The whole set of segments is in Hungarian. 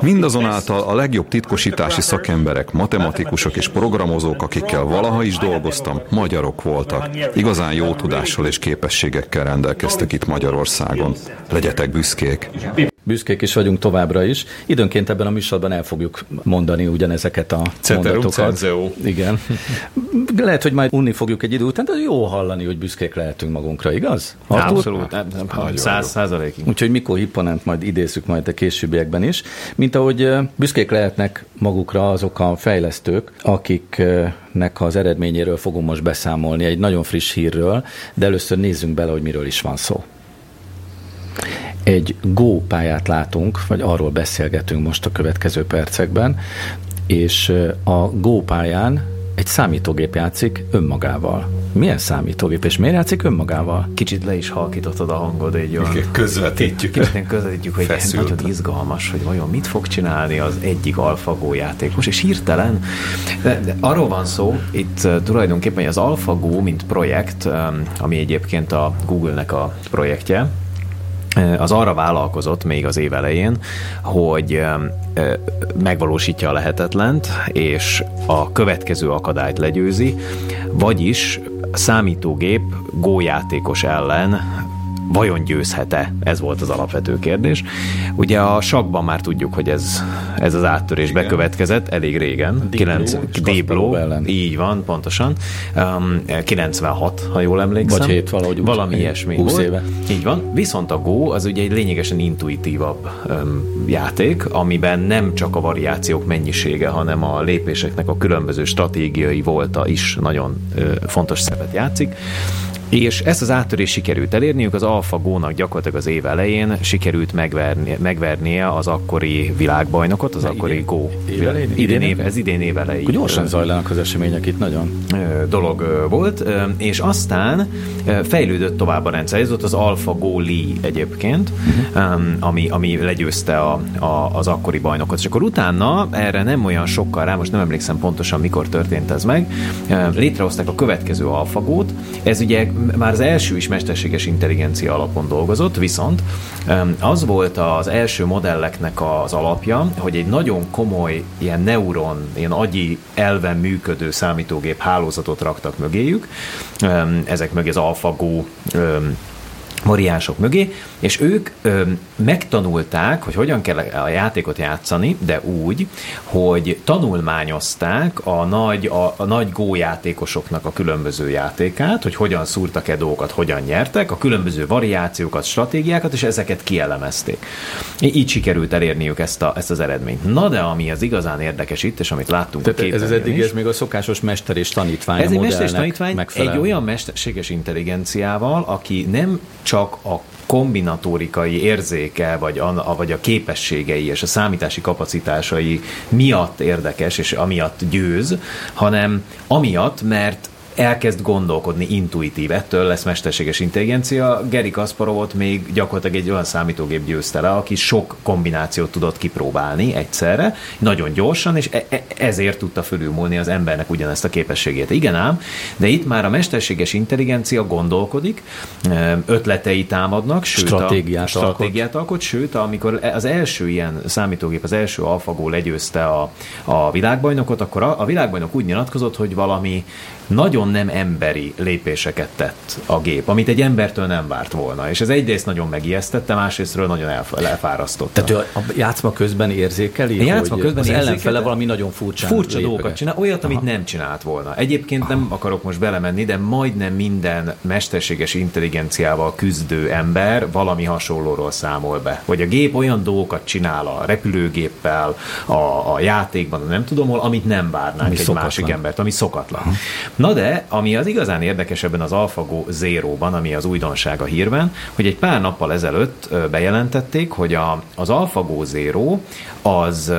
Mindazonáltal a legjobb titkosítási szakemberek, matematikusok és programozók, akikkel valaha is dolgoztam, magyarok voltak. Igazán jó tudással és képességekkel rendelkeztek itt Magyarországon. Legyetek büszkék! Büszkék is vagyunk továbbra is. Időnként ebben a műsorban el fogjuk mondani ugyanezeket a Ceterum mondatokat. Igen. Lehet, hogy majd unni fogjuk egy idő után, de jó hallani, hogy büszkék lehetünk magunkra, igaz? Artur? Abszolút, nem, nem, száz százalékig. Úgyhogy Mikó Hipponent majd idézzük majd a későbbiekben is. Mint ahogy büszkék lehetnek magukra azok a fejlesztők, akiknek az eredményéről fogunk most beszámolni egy nagyon friss hírről, de először nézzünk bele, hogy miről is van szó. Egy Go pályát látunk, vagy arról beszélgetünk most a következő percekben, és a Go pályán egy számítógép játszik önmagával. Milyen számítógép, és miért játszik önmagával? Kicsit le is halkítottad a hangod egy olyan... Igen, közvetítjük. Kicsit közvetítjük, hogy Feszült. nagyon izgalmas, hogy vajon mit fog csinálni az egyik AlphaGo játékos, és hirtelen, de, de arról van szó, itt tulajdonképpen az AlphaGo, mint projekt, ami egyébként a Google-nek a projektje, az arra vállalkozott még az év elején, hogy megvalósítja a lehetetlent, és a következő akadályt legyőzi, vagyis számítógép gójátékos ellen vajon győzhet-e? Ez volt az alapvető kérdés. Ugye a sakban már tudjuk, hogy ez, ez az áttörés Igen. bekövetkezett elég régen. Deep 9, Blue, Deep Kasparov Blue, ellen. így van, pontosan. Um, 96, ha jól emlékszem. Vagy hét, valahogy úgy. Valami ilyesmi 20 volt. éve. Így van. Viszont a Go az ugye egy lényegesen intuitívabb um, játék, amiben nem csak a variációk mennyisége, hanem a lépéseknek a különböző stratégiai volta is nagyon ö, fontos szerepet játszik. És ezt az áttörést sikerült elérniük, az AlphaGo-nak gyakorlatilag az év elején sikerült megverni, megvernie az akkori világbajnokot, az De akkori Go. év elején? Idén év, ez idén év elején. Akkor gyorsan zajlanak az események itt nagyon. dolog volt, és aztán fejlődött tovább a rendszer. Ez volt az AlphaGo Lee egyébként, uh-huh. ami, ami legyőzte a, a, az akkori bajnokot. És akkor utána, erre nem olyan sokkal rá, most nem emlékszem pontosan, mikor történt ez meg, létrehozták a következő AlphaGo-t. Ez ugye már az első is mesterséges intelligencia alapon dolgozott, viszont az volt az első modelleknek az alapja, hogy egy nagyon komoly ilyen neuron, ilyen agyi elven működő számítógép hálózatot raktak mögéjük, ezek mögé az AlphaGo variánsok mögé, és ők ö, megtanulták, hogy hogyan kell a játékot játszani, de úgy, hogy tanulmányozták a nagy, a, a nagy Go játékosoknak a különböző játékát, hogy hogyan szúrtak-e dolgokat, hogyan nyertek, a különböző variációkat, stratégiákat, és ezeket kielemezték. Így sikerült elérniük ezt, a, ezt az eredményt. Na de ami az igazán érdekes itt, és amit láttunk a Tehát ez az eddig is, ez még a szokásos mester és tanítvány ez a egy mester és tanítvány megfelel. egy olyan mesterséges intelligenciával, aki nem csak a kombinatórikai érzéke, vagy a, vagy a képességei és a számítási kapacitásai miatt érdekes, és amiatt győz, hanem amiatt, mert elkezd gondolkodni intuitív, ettől lesz mesterséges intelligencia. Geri Kasparovot még gyakorlatilag egy olyan számítógép győzte le, aki sok kombinációt tudott kipróbálni egyszerre, nagyon gyorsan, és e- e- ezért tudta fölülmúlni az embernek ugyanezt a képességét. Igen ám, de itt már a mesterséges intelligencia gondolkodik, ötletei támadnak, sőt Stratégiát a stratégiát alkot, sőt, amikor az első ilyen számítógép, az első AlphaGo legyőzte a, a világbajnokot, akkor a, a világbajnok úgy nyilatkozott, hogy valami nagyon nem emberi lépéseket tett a gép, amit egy embertől nem várt volna. És ez egyrészt nagyon megijesztette, másrésztről nagyon elf- elfárasztotta. Tehát ő a játszma közben érzékeli, A játszma közben az ellenfele valami nagyon Furcsa lépeget. dolgokat csinál, olyat, amit nem csinált volna. Egyébként nem akarok most belemenni, de majdnem minden mesterséges intelligenciával küzdő ember valami hasonlóról számol be. Hogy a gép olyan dolgokat csinál a repülőgéppel, a, a játékban, nem tudom hol, amit nem várnánk Ami egy szokatlan. másik embert, ami szokatlan. Na de, ami az igazán érdekes ebben az AlphaGo Zero-ban, ami az újdonság a hírben, hogy egy pár nappal ezelőtt bejelentették, hogy a, az AlphaGo Zero az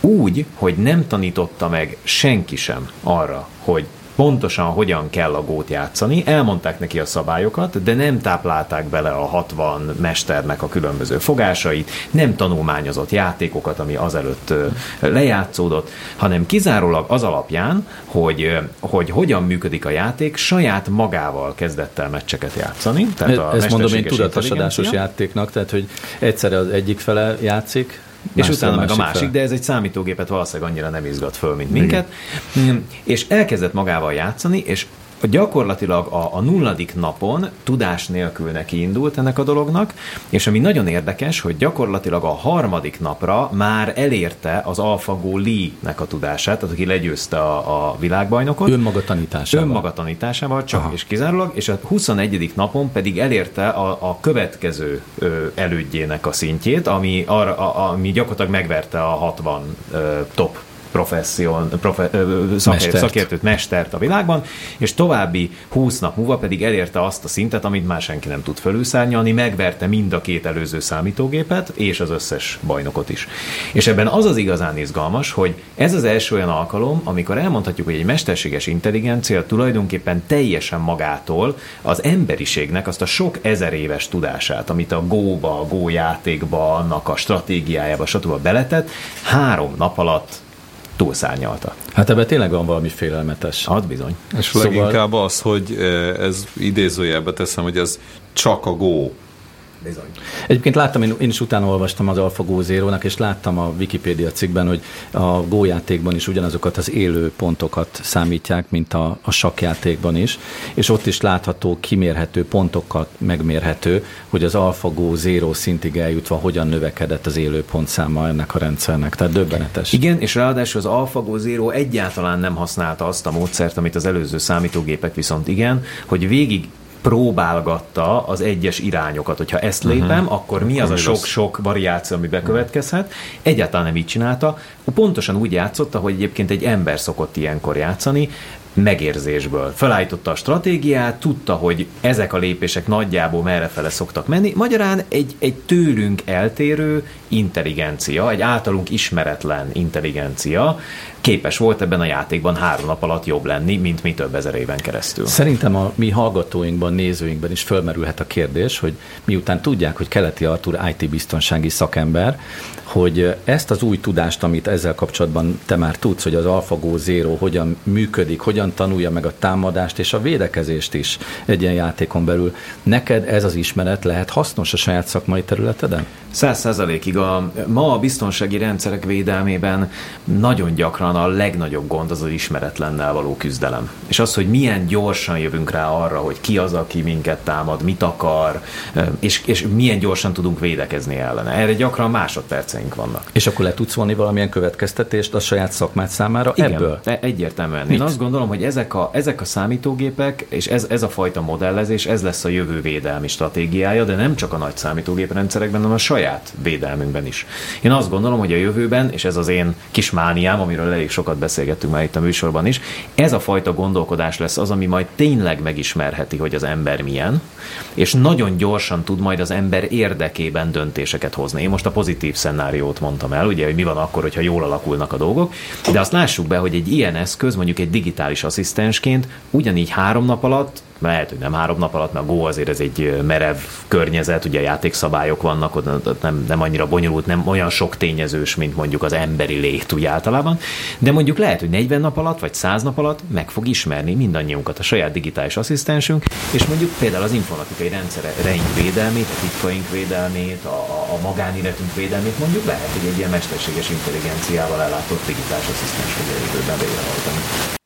úgy, hogy nem tanította meg senki sem arra, hogy pontosan hogyan kell a gót játszani, elmondták neki a szabályokat, de nem táplálták bele a 60 mesternek a különböző fogásait, nem tanulmányozott játékokat, ami azelőtt lejátszódott, hanem kizárólag az alapján, hogy, hogy hogyan működik a játék, saját magával kezdett el meccseket játszani. Tehát a Ezt mondom én tudatosodásos játéknak, tehát hogy egyszerre az egyik fele játszik, és utána meg a másik, fel. de ez egy számítógépet valószínűleg annyira nem izgat föl, mint minket. Igen. És elkezdett magával játszani, és gyakorlatilag a, a nulladik napon tudás nélkül neki indult ennek a dolognak, és ami nagyon érdekes, hogy gyakorlatilag a harmadik napra már elérte az AlphaGo Lee-nek a tudását, tehát aki legyőzte a, a világbajnokot. Önmaga tanításával. Önmaga tanításával, csak Aha. és kizárólag, és a 21. napon pedig elérte a, a következő ö, elődjének a szintjét, ami, arra, a, ami gyakorlatilag megverte a 60 ö, top professzión, profe, szakért, szakértőt, mestert a világban, és további 20 nap múlva pedig elérte azt a szintet, amit már senki nem tud fölülszárnyalni, megverte mind a két előző számítógépet, és az összes bajnokot is. És ebben az az igazán izgalmas, hogy ez az első olyan alkalom, amikor elmondhatjuk, hogy egy mesterséges intelligencia tulajdonképpen teljesen magától az emberiségnek azt a sok ezer éves tudását, amit a Go-ba, a Go játékba, annak a stratégiájába, stb. beletett, három nap alatt túlszárnyalta. Hát ebben tényleg van valami félelmetes. Az bizony. És szóval... leginkább az, hogy eh, ez idézőjelbe teszem, hogy ez csak a Go Bizony. Egyébként láttam, én, én is utána olvastam az AlphaGo Zero-nak, és láttam a Wikipédia cikkben, hogy a Go játékban is ugyanazokat az élő pontokat számítják, mint a, a sakjátékban is, és ott is látható, kimérhető pontokkal megmérhető, hogy az AlphaGo Zero szintig eljutva hogyan növekedett az élő pontszáma ennek a rendszernek. Tehát döbbenetes. Igen, és ráadásul az AlphaGo Zero egyáltalán nem használta azt a módszert, amit az előző számítógépek viszont igen, hogy végig próbálgatta az egyes irányokat, hogyha ezt mhm. lépem, uh-huh. akkor mi az a sok-sok variáció, ami bekövetkezhet. Egyáltalán nem így csinálta. Pontosan úgy játszotta, hogy egyébként egy ember szokott ilyenkor játszani, megérzésből. Felállította a stratégiát, tudta, hogy ezek a lépések nagyjából merrefele szoktak menni. Magyarán egy, egy tőlünk eltérő intelligencia, egy általunk ismeretlen intelligencia képes volt ebben a játékban három nap alatt jobb lenni, mint mi több ezer éven keresztül. Szerintem a mi hallgatóinkban, nézőinkben is fölmerülhet a kérdés, hogy miután tudják, hogy Keleti Artur IT biztonsági szakember, hogy ezt az új tudást, amit ezzel kapcsolatban te már tudsz, hogy az AlphaGo Zero hogyan működik, hogyan tanulja meg a támadást és a védekezést is egy ilyen játékon belül, neked ez az ismeret lehet hasznos a saját szakmai területeden? Száz százalékig. A, ma a biztonsági rendszerek védelmében nagyon gyakran a legnagyobb gond az az ismeretlennel való küzdelem. És az, hogy milyen gyorsan jövünk rá arra, hogy ki az, aki minket támad, mit akar, és, és milyen gyorsan tudunk védekezni ellene. Erre gyakran másodperceink vannak. És akkor le tudsz vonni valamilyen következtetést a saját szakmát számára Igen, ebből? E, egyértelműen. Mit? Én azt gondolom, hogy ezek a, ezek a számítógépek, és ez, ez a fajta modellezés, ez lesz a jövő védelmi stratégiája, de nem csak a nagy számítógéprendszerekben, hanem a saját védelmünkben is. Én azt gondolom, hogy a jövőben, és ez az én kis mániám, amiről elég sokat beszélgettünk már itt a műsorban is, ez a fajta gondolkodás lesz az, ami majd tényleg megismerheti, hogy az ember milyen, és nagyon gyorsan tud majd az ember érdekében döntéseket hozni. Én most a pozitív szenáriót mondtam el, ugye, hogy mi van akkor, hogyha jól alakulnak a dolgok, de azt lássuk be, hogy egy ilyen eszköz, mondjuk egy digitális asszisztensként ugyanígy három nap alatt lehet, hogy nem három nap alatt, mert a Go azért ez egy merev környezet, ugye játékszabályok vannak, ott nem, nem annyira bonyolult, nem olyan sok tényezős, mint mondjuk az emberi lét úgy általában, de mondjuk lehet, hogy 40 nap alatt, vagy 100 nap alatt meg fog ismerni mindannyiunkat a saját digitális asszisztensünk, és mondjuk például az informatikai rendszereink védelmét, a titkaink védelmét, a, a, magánéletünk védelmét mondjuk lehet, hogy egy ilyen mesterséges intelligenciával ellátott digitális asszisztens fog jövőben.